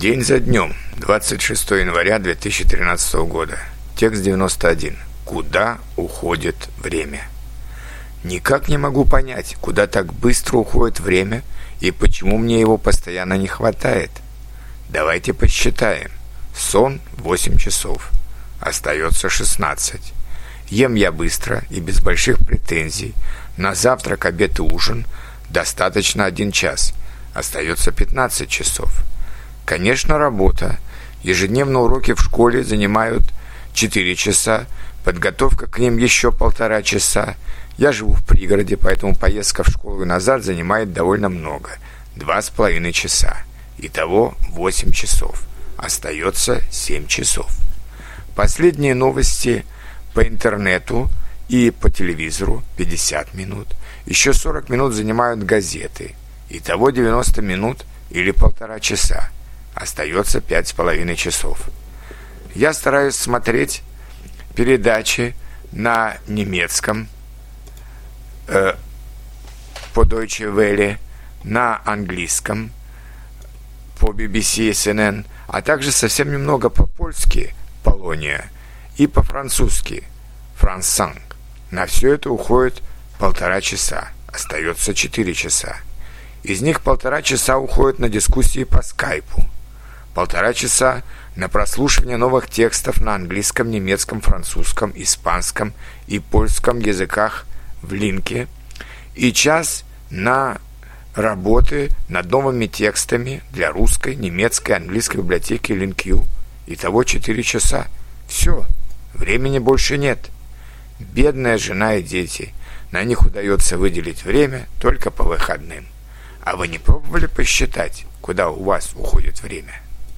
День за днем, 26 января 2013 года. Текст 91. Куда уходит время? Никак не могу понять, куда так быстро уходит время и почему мне его постоянно не хватает. Давайте посчитаем. Сон 8 часов. Остается 16. Ем я быстро и без больших претензий. На завтрак, обед и ужин достаточно 1 час. Остается 15 часов. Конечно, работа. Ежедневно уроки в школе занимают 4 часа, подготовка к ним еще полтора часа. Я живу в пригороде, поэтому поездка в школу и назад занимает довольно много. Два с половиной часа. Итого 8 часов. Остается 7 часов. Последние новости по интернету и по телевизору 50 минут. Еще 40 минут занимают газеты. Итого 90 минут или полтора часа. Остается пять с половиной часов. Я стараюсь смотреть передачи на немецком э, по Deutsche Welle, на английском по BBC CNN, а также совсем немного по-польски Полония и по-французски Франсанг. На все это уходит полтора часа, остается четыре часа. Из них полтора часа уходит на дискуссии по скайпу – полтора часа на прослушивание новых текстов на английском, немецком, французском, испанском и польском языках в линке и час на работы над новыми текстами для русской, немецкой, английской библиотеки LinkU. Итого 4 часа. Все, времени больше нет. Бедная жена и дети. На них удается выделить время только по выходным. А вы не пробовали посчитать, куда у вас уходит время?»